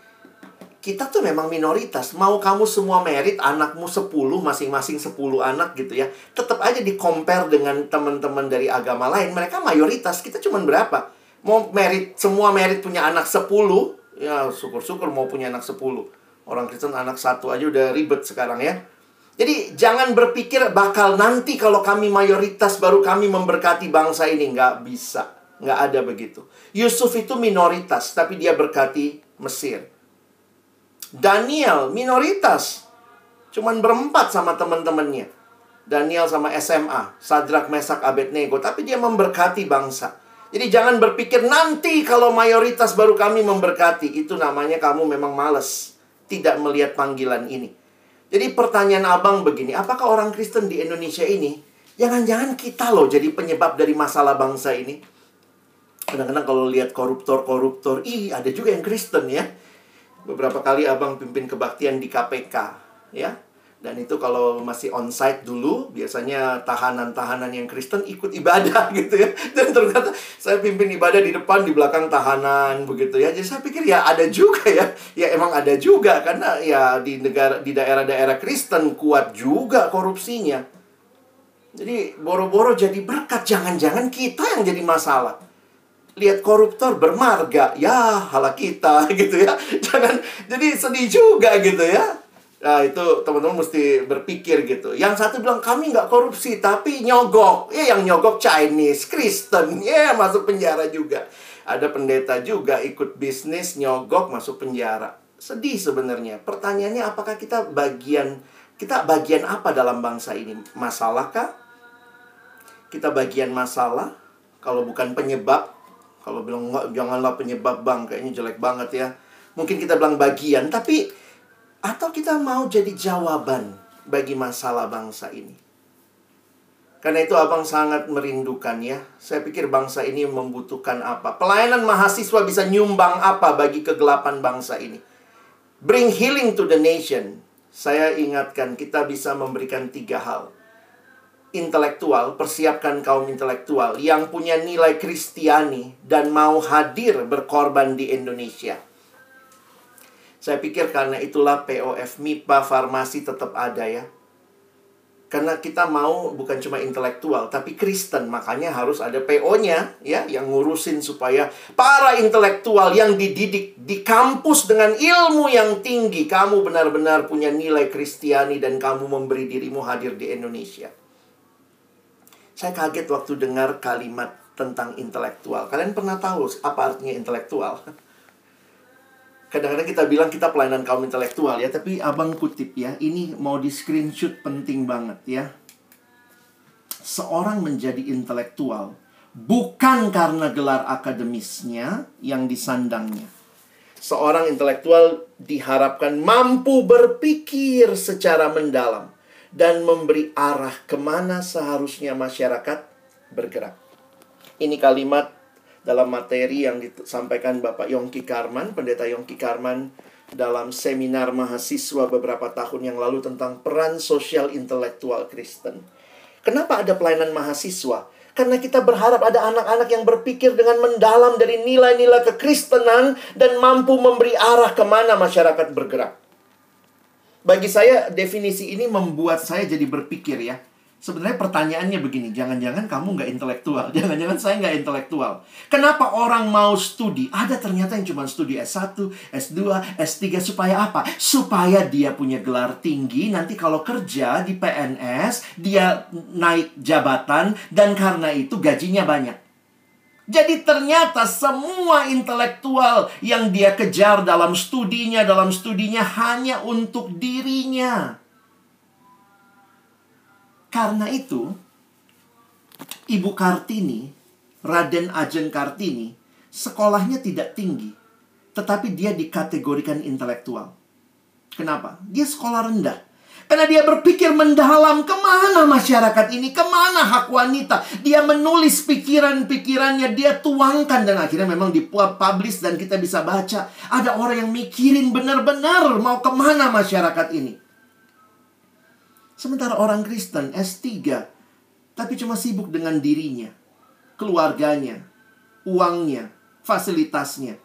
Kita tuh memang minoritas. Mau kamu semua merit, anakmu 10, masing-masing 10 anak gitu ya. Tetap aja di compare dengan teman-teman dari agama lain. Mereka mayoritas, kita cuma berapa? Mau merit, semua merit punya anak 10, ya syukur-syukur mau punya anak 10. Orang Kristen anak satu aja udah ribet sekarang ya. Jadi jangan berpikir bakal nanti kalau kami mayoritas baru kami memberkati bangsa ini. Nggak bisa. Nggak ada begitu. Yusuf itu minoritas, tapi dia berkati Mesir. Daniel minoritas. Cuman berempat sama teman-temannya. Daniel sama SMA, Sadrak, Mesak, Abednego. Tapi dia memberkati bangsa. Jadi jangan berpikir nanti kalau mayoritas baru kami memberkati. Itu namanya kamu memang males. Tidak melihat panggilan ini. Jadi pertanyaan abang begini. Apakah orang Kristen di Indonesia ini Jangan-jangan kita loh jadi penyebab dari masalah bangsa ini kadang-kadang kalau lihat koruptor-koruptor, ih ada juga yang Kristen ya. Beberapa kali abang pimpin kebaktian di KPK, ya. Dan itu kalau masih onsite dulu, biasanya tahanan-tahanan yang Kristen ikut ibadah gitu ya. Dan ternyata saya pimpin ibadah di depan, di belakang tahanan begitu ya. Jadi saya pikir ya ada juga ya. Ya emang ada juga karena ya di negara di daerah-daerah Kristen kuat juga korupsinya. Jadi boro-boro jadi berkat, jangan-jangan kita yang jadi masalah lihat koruptor bermarga ya hala kita gitu ya. Jangan jadi sedih juga gitu ya. Nah itu teman-teman mesti berpikir gitu. Yang satu bilang kami nggak korupsi tapi nyogok. Ya yang nyogok Chinese, Kristen. Ya masuk penjara juga. Ada pendeta juga ikut bisnis nyogok masuk penjara. Sedih sebenarnya. Pertanyaannya apakah kita bagian Kita bagian apa dalam bangsa ini? Masalah kah? Kita bagian masalah? Kalau bukan penyebab kalau bilang enggak, janganlah penyebab bang, kayaknya jelek banget ya. Mungkin kita bilang bagian, tapi atau kita mau jadi jawaban bagi masalah bangsa ini. Karena itu abang sangat merindukan ya. Saya pikir bangsa ini membutuhkan apa. Pelayanan mahasiswa bisa nyumbang apa bagi kegelapan bangsa ini. Bring healing to the nation. Saya ingatkan kita bisa memberikan tiga hal intelektual, persiapkan kaum intelektual yang punya nilai Kristiani dan mau hadir berkorban di Indonesia. Saya pikir karena itulah POF MIPA farmasi tetap ada ya. Karena kita mau bukan cuma intelektual tapi Kristen, makanya harus ada PO-nya ya yang ngurusin supaya para intelektual yang dididik di kampus dengan ilmu yang tinggi, kamu benar-benar punya nilai Kristiani dan kamu memberi dirimu hadir di Indonesia. Saya kaget waktu dengar kalimat tentang intelektual. Kalian pernah tahu apa artinya intelektual? Kadang-kadang kita bilang kita pelayanan kaum intelektual ya, tapi abang kutip ya, ini mau di screenshot penting banget ya. Seorang menjadi intelektual bukan karena gelar akademisnya yang disandangnya. Seorang intelektual diharapkan mampu berpikir secara mendalam dan memberi arah ke mana seharusnya masyarakat bergerak. Ini kalimat dalam materi yang disampaikan Bapak Yongki Karman, Pendeta Yongki Karman dalam seminar mahasiswa beberapa tahun yang lalu tentang peran sosial intelektual Kristen. Kenapa ada pelayanan mahasiswa? Karena kita berharap ada anak-anak yang berpikir dengan mendalam dari nilai-nilai kekristenan dan mampu memberi arah ke mana masyarakat bergerak. Bagi saya definisi ini membuat saya jadi berpikir ya. Sebenarnya pertanyaannya begini, jangan-jangan kamu nggak intelektual, jangan-jangan saya nggak intelektual. Kenapa orang mau studi? Ada ternyata yang cuma studi S1, S2, S3 supaya apa? Supaya dia punya gelar tinggi, nanti kalau kerja di PNS, dia naik jabatan, dan karena itu gajinya banyak. Jadi ternyata semua intelektual yang dia kejar dalam studinya, dalam studinya hanya untuk dirinya. Karena itu, Ibu Kartini, Raden Ajeng Kartini, sekolahnya tidak tinggi, tetapi dia dikategorikan intelektual. Kenapa? Dia sekolah rendah. Karena dia berpikir mendalam ke mana masyarakat ini, ke mana hak wanita. Dia menulis pikiran-pikirannya, dia tuangkan dan akhirnya memang dipublish dan kita bisa baca. Ada orang yang mikirin benar-benar mau ke mana masyarakat ini. Sementara orang Kristen S3 tapi cuma sibuk dengan dirinya, keluarganya, uangnya, fasilitasnya.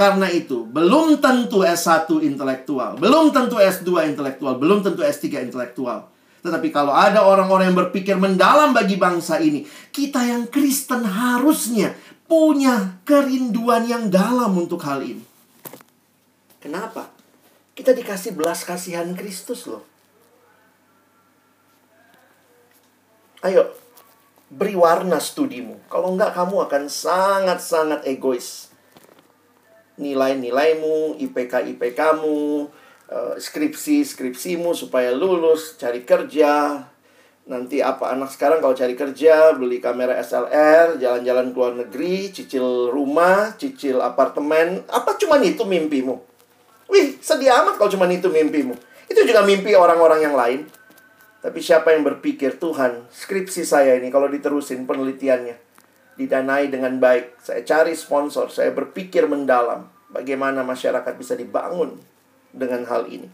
Karena itu, belum tentu S1 intelektual, belum tentu S2 intelektual, belum tentu S3 intelektual. Tetapi kalau ada orang-orang yang berpikir mendalam bagi bangsa ini, kita yang Kristen harusnya punya kerinduan yang dalam untuk hal ini. Kenapa? Kita dikasih belas kasihan Kristus loh. Ayo, beri warna studimu. Kalau enggak, kamu akan sangat-sangat egois. Nilai-nilaimu, IPK-IPKmu, eh, skripsi-skripsimu supaya lulus, cari kerja. Nanti apa anak sekarang kalau cari kerja, beli kamera SLR, jalan-jalan ke luar negeri, cicil rumah, cicil apartemen. Apa cuma itu mimpimu? Wih, sedih amat kalau cuma itu mimpimu. Itu juga mimpi orang-orang yang lain. Tapi siapa yang berpikir, Tuhan, skripsi saya ini kalau diterusin penelitiannya, didanai dengan baik, saya cari sponsor, saya berpikir mendalam, bagaimana masyarakat bisa dibangun dengan hal ini.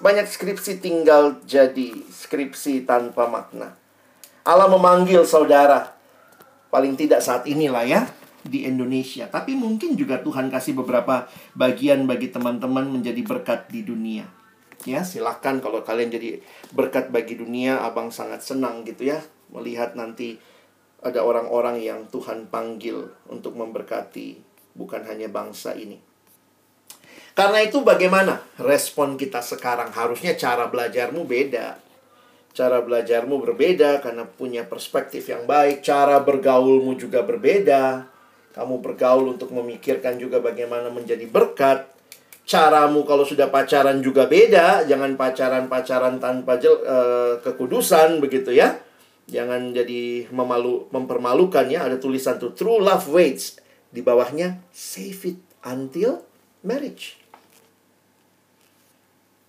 Banyak skripsi tinggal jadi skripsi tanpa makna. Allah memanggil saudara, paling tidak saat inilah ya, di Indonesia. Tapi mungkin juga Tuhan kasih beberapa bagian bagi teman-teman menjadi berkat di dunia. Ya, silahkan kalau kalian jadi berkat bagi dunia, abang sangat senang gitu ya. Melihat nanti ada orang-orang yang Tuhan panggil untuk memberkati bukan hanya bangsa ini. Karena itu bagaimana respon kita sekarang? Harusnya cara belajarmu beda. Cara belajarmu berbeda karena punya perspektif yang baik. Cara bergaulmu juga berbeda. Kamu bergaul untuk memikirkan juga bagaimana menjadi berkat caramu kalau sudah pacaran juga beda. Jangan pacaran-pacaran tanpa jel, uh, kekudusan begitu ya. Jangan jadi memalu mempermalukan ya. Ada tulisan tuh true love waits di bawahnya save it until marriage.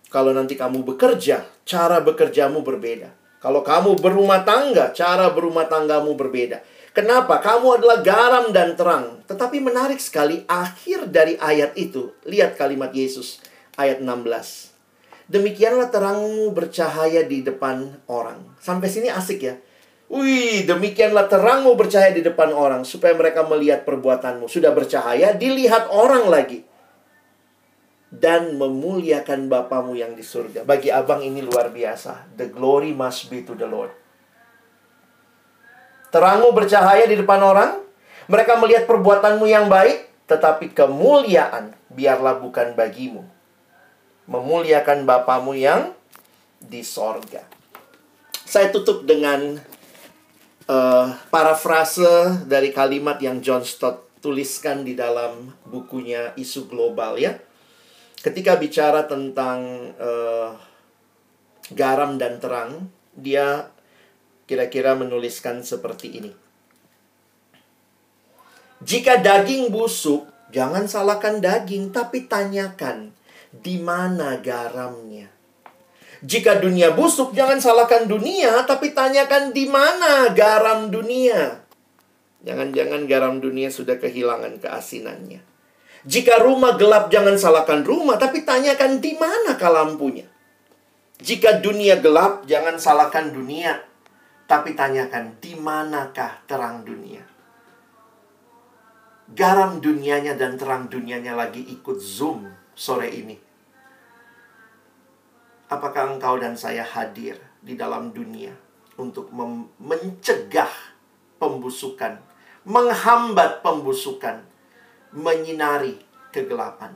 Kalau nanti kamu bekerja, cara bekerjamu berbeda. Kalau kamu berumah tangga, cara berumah tanggamu berbeda. Kenapa? Kamu adalah garam dan terang. Tetapi menarik sekali akhir dari ayat itu. Lihat kalimat Yesus ayat 16. Demikianlah terangmu bercahaya di depan orang. Sampai sini asik ya. Wih, demikianlah terangmu bercahaya di depan orang supaya mereka melihat perbuatanmu. Sudah bercahaya, dilihat orang lagi. Dan memuliakan Bapamu yang di surga. Bagi abang ini luar biasa. The glory must be to the Lord. Terangmu bercahaya di depan orang, mereka melihat perbuatanmu yang baik, tetapi kemuliaan biarlah bukan bagimu. Memuliakan Bapamu yang di sorga. Saya tutup dengan uh, parafrase dari kalimat yang John Stott tuliskan di dalam bukunya Isu Global ya. Ketika bicara tentang uh, garam dan terang, dia kira-kira menuliskan seperti ini. Jika daging busuk, jangan salahkan daging, tapi tanyakan di mana garamnya. Jika dunia busuk, jangan salahkan dunia, tapi tanyakan di mana garam dunia. Jangan-jangan garam dunia sudah kehilangan keasinannya. Jika rumah gelap, jangan salahkan rumah, tapi tanyakan di mana lampunya. Jika dunia gelap, jangan salahkan dunia, tapi tanyakan, di manakah terang dunia? Garam dunianya dan terang dunianya lagi ikut Zoom sore ini. Apakah engkau dan saya hadir di dalam dunia? untuk mencegah pembusukan, menghambat pembusukan, menyinari kegelapan.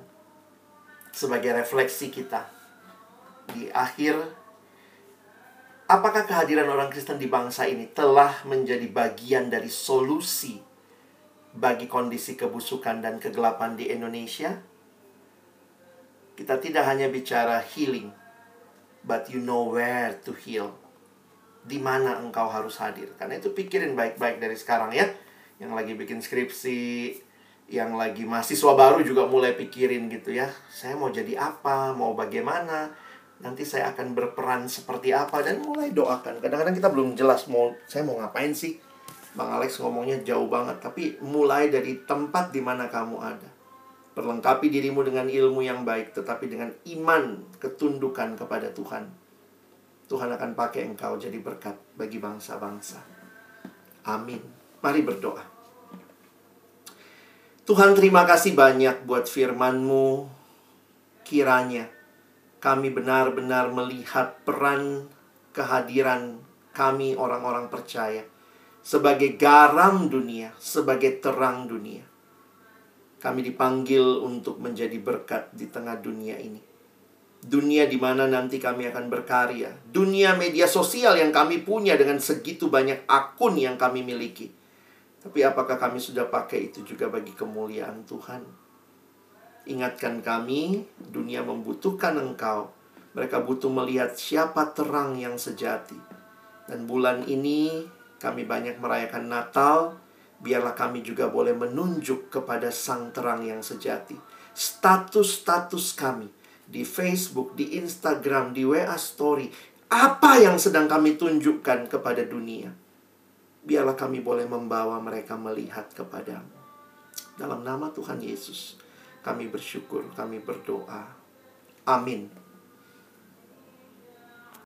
Sebagai refleksi kita di akhir apakah kehadiran orang Kristen di bangsa ini telah menjadi bagian dari solusi bagi kondisi kebusukan dan kegelapan di Indonesia? Kita tidak hanya bicara healing, but you know where to heal. Di mana engkau harus hadir. Karena itu pikirin baik-baik dari sekarang ya. Yang lagi bikin skripsi, yang lagi mahasiswa baru juga mulai pikirin gitu ya. Saya mau jadi apa, mau bagaimana, nanti saya akan berperan seperti apa dan mulai doakan. Kadang-kadang kita belum jelas mau saya mau ngapain sih. Bang Alex ngomongnya jauh banget, tapi mulai dari tempat di mana kamu ada. Perlengkapi dirimu dengan ilmu yang baik, tetapi dengan iman ketundukan kepada Tuhan. Tuhan akan pakai engkau jadi berkat bagi bangsa-bangsa. Amin. Mari berdoa. Tuhan terima kasih banyak buat firman-Mu. Kiranya kami benar-benar melihat peran kehadiran kami orang-orang percaya sebagai garam dunia, sebagai terang dunia. Kami dipanggil untuk menjadi berkat di tengah dunia ini. Dunia di mana nanti kami akan berkarya. Dunia media sosial yang kami punya dengan segitu banyak akun yang kami miliki. Tapi apakah kami sudah pakai itu juga bagi kemuliaan Tuhan? Ingatkan kami, dunia membutuhkan Engkau. Mereka butuh melihat siapa terang yang sejati. Dan bulan ini kami banyak merayakan Natal, biarlah kami juga boleh menunjuk kepada Sang Terang yang sejati. Status-status kami di Facebook, di Instagram, di WA Story, apa yang sedang kami tunjukkan kepada dunia? Biarlah kami boleh membawa mereka melihat kepadamu. Dalam nama Tuhan Yesus, kami bersyukur, kami berdoa. Amin.